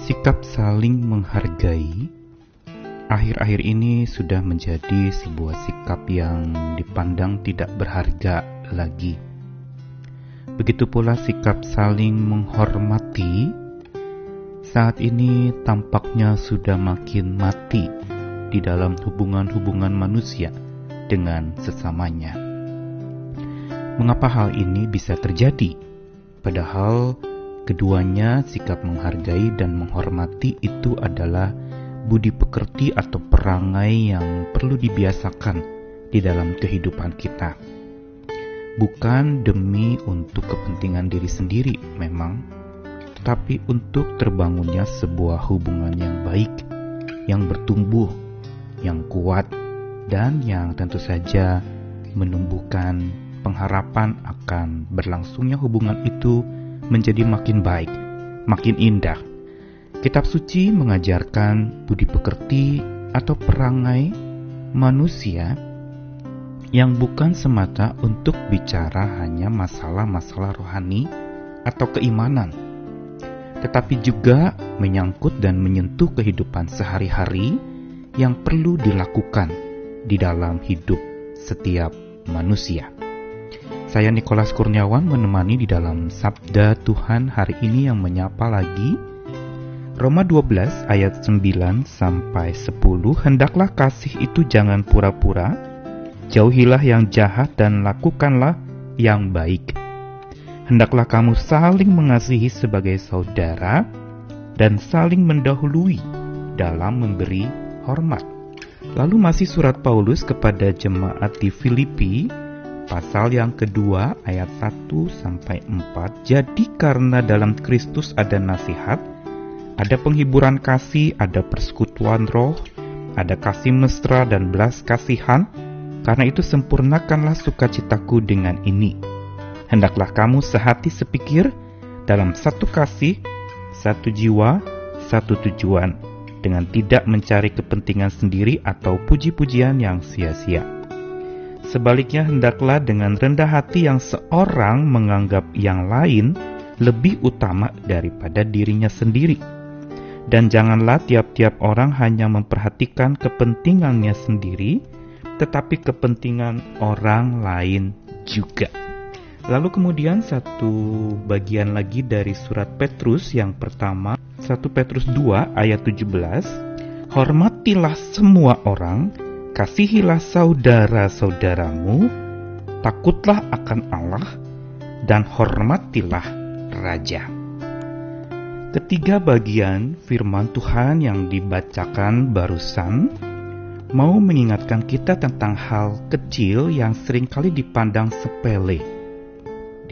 Sikap saling menghargai akhir-akhir ini sudah menjadi sebuah sikap yang dipandang tidak berharga lagi. Begitu pula sikap saling menghormati saat ini tampaknya sudah makin mati di dalam hubungan-hubungan manusia dengan sesamanya. Mengapa hal ini bisa terjadi? Padahal keduanya sikap menghargai dan menghormati itu adalah budi pekerti atau perangai yang perlu dibiasakan di dalam kehidupan kita. Bukan demi untuk kepentingan diri sendiri memang, tetapi untuk terbangunnya sebuah hubungan yang baik, yang bertumbuh, yang kuat, dan yang tentu saja menumbuhkan pengharapan akan berlangsungnya hubungan itu menjadi makin baik, makin indah, Kitab suci mengajarkan budi pekerti atau perangai manusia yang bukan semata untuk bicara hanya masalah-masalah rohani atau keimanan, tetapi juga menyangkut dan menyentuh kehidupan sehari-hari yang perlu dilakukan di dalam hidup setiap manusia. Saya Nikolas Kurniawan menemani di dalam Sabda Tuhan hari ini yang menyapa lagi. Roma 12 ayat 9 sampai 10 Hendaklah kasih itu jangan pura-pura. Jauhilah yang jahat dan lakukanlah yang baik. Hendaklah kamu saling mengasihi sebagai saudara Dan saling mendahului dalam memberi hormat. Lalu masih surat Paulus kepada jemaat di Filipi pasal yang kedua ayat 1 sampai 4 Jadi karena dalam Kristus ada nasihat ada penghiburan kasih, ada persekutuan roh, ada kasih mesra dan belas kasihan. Karena itu sempurnakanlah sukacitaku dengan ini. Hendaklah kamu sehati sepikir dalam satu kasih, satu jiwa, satu tujuan, dengan tidak mencari kepentingan sendiri atau puji-pujian yang sia-sia. Sebaliknya, hendaklah dengan rendah hati yang seorang menganggap yang lain lebih utama daripada dirinya sendiri dan janganlah tiap-tiap orang hanya memperhatikan kepentingannya sendiri, tetapi kepentingan orang lain juga. Lalu kemudian satu bagian lagi dari surat Petrus yang pertama, 1 Petrus 2 ayat 17, Hormatilah semua orang, kasihilah saudara-saudaramu, takutlah akan Allah, dan hormatilah raja. Ketiga bagian firman Tuhan yang dibacakan barusan mau mengingatkan kita tentang hal kecil yang sering kali dipandang sepele,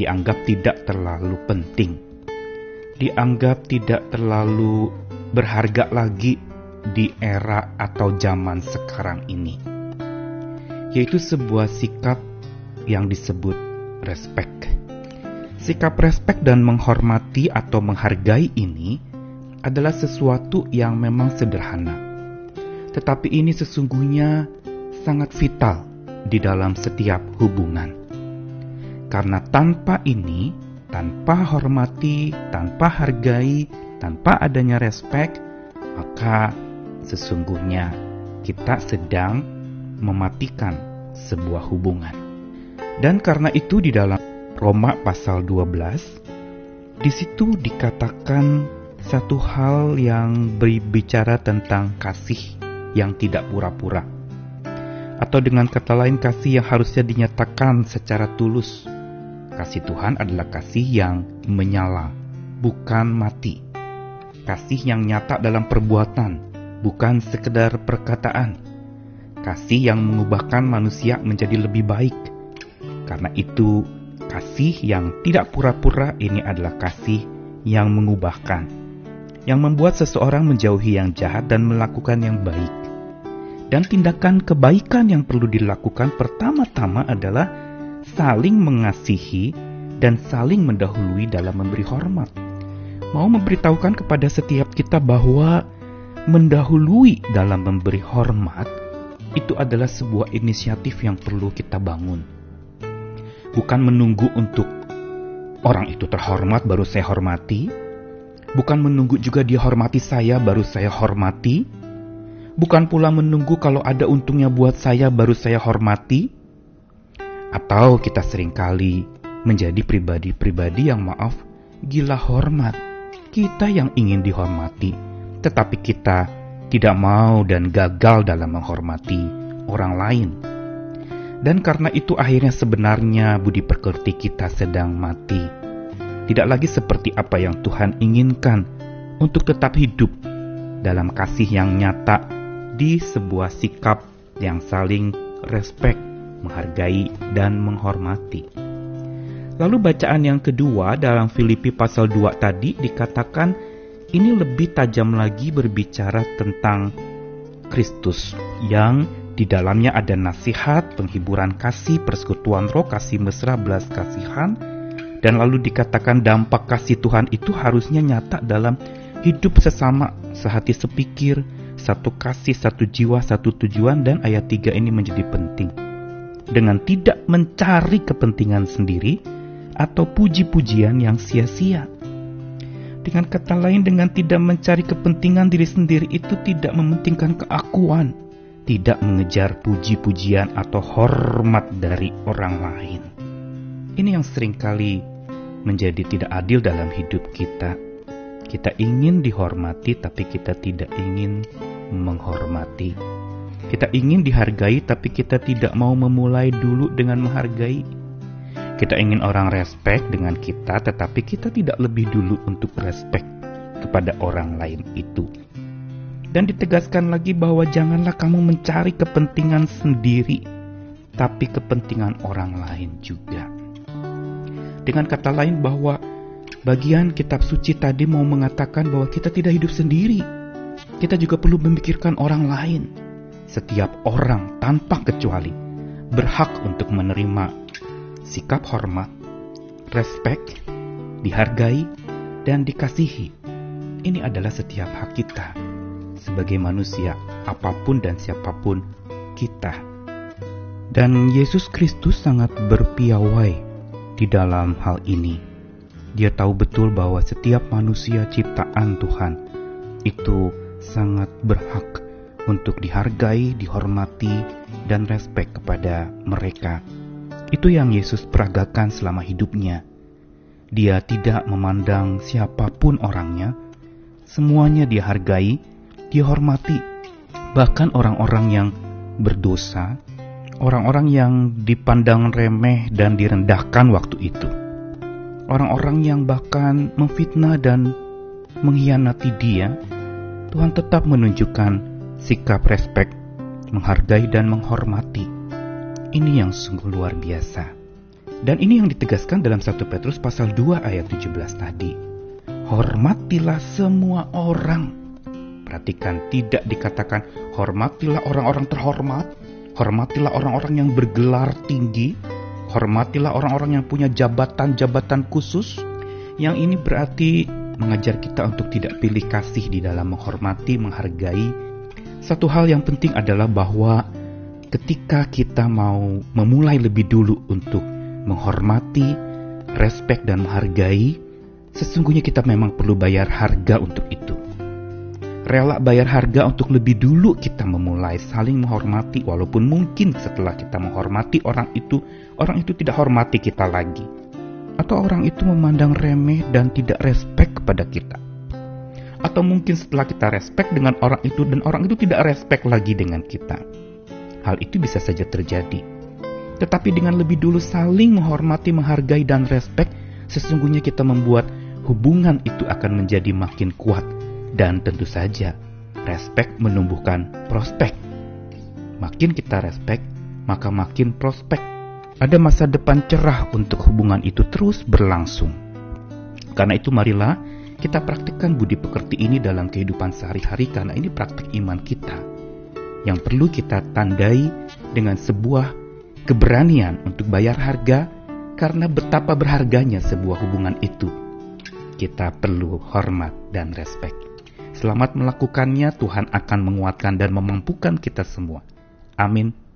dianggap tidak terlalu penting, dianggap tidak terlalu berharga lagi di era atau zaman sekarang ini, yaitu sebuah sikap yang disebut respect. Sikap respek dan menghormati atau menghargai ini adalah sesuatu yang memang sederhana. Tetapi ini sesungguhnya sangat vital di dalam setiap hubungan. Karena tanpa ini, tanpa hormati, tanpa hargai, tanpa adanya respek, maka sesungguhnya kita sedang mematikan sebuah hubungan. Dan karena itu di dalam Roma pasal 12 di situ dikatakan satu hal yang berbicara tentang kasih yang tidak pura-pura. Atau dengan kata lain kasih yang harusnya dinyatakan secara tulus. Kasih Tuhan adalah kasih yang menyala bukan mati. Kasih yang nyata dalam perbuatan bukan sekedar perkataan kasih yang mengubahkan manusia menjadi lebih baik karena itu Kasih yang tidak pura-pura ini adalah kasih yang mengubahkan, yang membuat seseorang menjauhi yang jahat dan melakukan yang baik. Dan tindakan kebaikan yang perlu dilakukan pertama-tama adalah saling mengasihi dan saling mendahului dalam memberi hormat. Mau memberitahukan kepada setiap kita bahwa mendahului dalam memberi hormat itu adalah sebuah inisiatif yang perlu kita bangun bukan menunggu untuk orang itu terhormat baru saya hormati, Bukan menunggu juga dia hormati saya baru saya hormati. Bukan pula menunggu kalau ada untungnya buat saya baru saya hormati. Atau kita sering kali menjadi pribadi-pribadi yang maaf gila hormat. Kita yang ingin dihormati, tetapi kita tidak mau dan gagal dalam menghormati orang lain. Dan karena itu akhirnya sebenarnya budi pekerti kita sedang mati. Tidak lagi seperti apa yang Tuhan inginkan untuk tetap hidup dalam kasih yang nyata di sebuah sikap yang saling respect, menghargai, dan menghormati. Lalu bacaan yang kedua dalam Filipi pasal 2 tadi dikatakan ini lebih tajam lagi berbicara tentang Kristus yang di dalamnya ada nasihat, penghiburan kasih, persekutuan roh, kasih mesra, belas kasihan, dan lalu dikatakan dampak kasih Tuhan itu harusnya nyata dalam hidup sesama, sehati sepikir, satu kasih, satu jiwa, satu tujuan, dan ayat 3 ini menjadi penting. Dengan tidak mencari kepentingan sendiri atau puji-pujian yang sia-sia dengan kata lain, dengan tidak mencari kepentingan diri sendiri itu tidak mementingkan keakuan, tidak mengejar puji-pujian atau hormat dari orang lain. Ini yang sering kali menjadi tidak adil dalam hidup kita. Kita ingin dihormati, tapi kita tidak ingin menghormati. Kita ingin dihargai, tapi kita tidak mau memulai dulu dengan menghargai. Kita ingin orang respect dengan kita, tetapi kita tidak lebih dulu untuk respect kepada orang lain itu. Dan ditegaskan lagi bahwa janganlah kamu mencari kepentingan sendiri, tapi kepentingan orang lain juga. Dengan kata lain bahwa bagian kitab suci tadi mau mengatakan bahwa kita tidak hidup sendiri. Kita juga perlu memikirkan orang lain. Setiap orang tanpa kecuali berhak untuk menerima sikap hormat, respect, dihargai, dan dikasihi. Ini adalah setiap hak kita sebagai manusia, apa pun dan siapa pun kita. Dan Yesus Kristus sangat berpiawai di dalam hal ini. Dia tahu betul bahwa setiap manusia ciptaan Tuhan itu sangat berhak untuk dihargai, dihormati, dan respek kepada mereka itu yang Yesus peragakan selama hidupnya. Dia tidak memandang siapa pun orangnya, semuanya dihargai, dihormati, bahkan orang-orang yang berdosa, orang-orang yang dipandang remeh dan direndahkan waktu itu. Orang-orang yang bahkan memfitnah dan mengkhianati dia, Tuhan tetap menunjukkan sikap respek, menghargai dan menghormati. Ini yang sungguh luar biasa. Dan ini yang ditegaskan dalam 1 Petrus pasal 2 ayat 17 tadi. Hormatilah semua orang. Perhatikan tidak dikatakan hormatilah orang-orang terhormat, hormatilah orang-orang yang bergelar tinggi, hormatilah orang-orang yang punya jabatan-jabatan khusus. Yang ini berarti mengajar kita untuk tidak pilih kasih di dalam menghormati, menghargai. Satu hal yang penting adalah bahwa ketika kita mau memulai lebih dulu untuk menghormati, respect, dan menghargai, sesungguhnya kita memang perlu bayar harga untuk itu. Rela bayar harga untuk lebih dulu kita memulai saling menghormati, walaupun mungkin setelah kita menghormati orang itu, orang itu tidak hormati kita lagi, atau orang itu memandang remeh dan tidak respect kepada kita. Atau mungkin setelah kita respect dengan orang itu dan orang itu tidak respect lagi dengan kita hal itu bisa saja terjadi. Tetapi dengan lebih dulu saling menghormati, menghargai, dan respek, sesungguhnya kita membuat hubungan itu akan menjadi makin kuat. Dan tentu saja, respek menumbuhkan prospek. Makin kita respek, maka makin prospek. Ada masa depan cerah untuk hubungan itu terus berlangsung. Karena itu marilah kita praktikkan budi pekerti ini dalam kehidupan sehari-hari karena ini praktik iman kita yang perlu kita tandai dengan sebuah keberanian untuk bayar harga karena betapa berharganya sebuah hubungan itu. Kita perlu hormat dan respek. Selamat melakukannya, Tuhan akan menguatkan dan memampukan kita semua. Amin.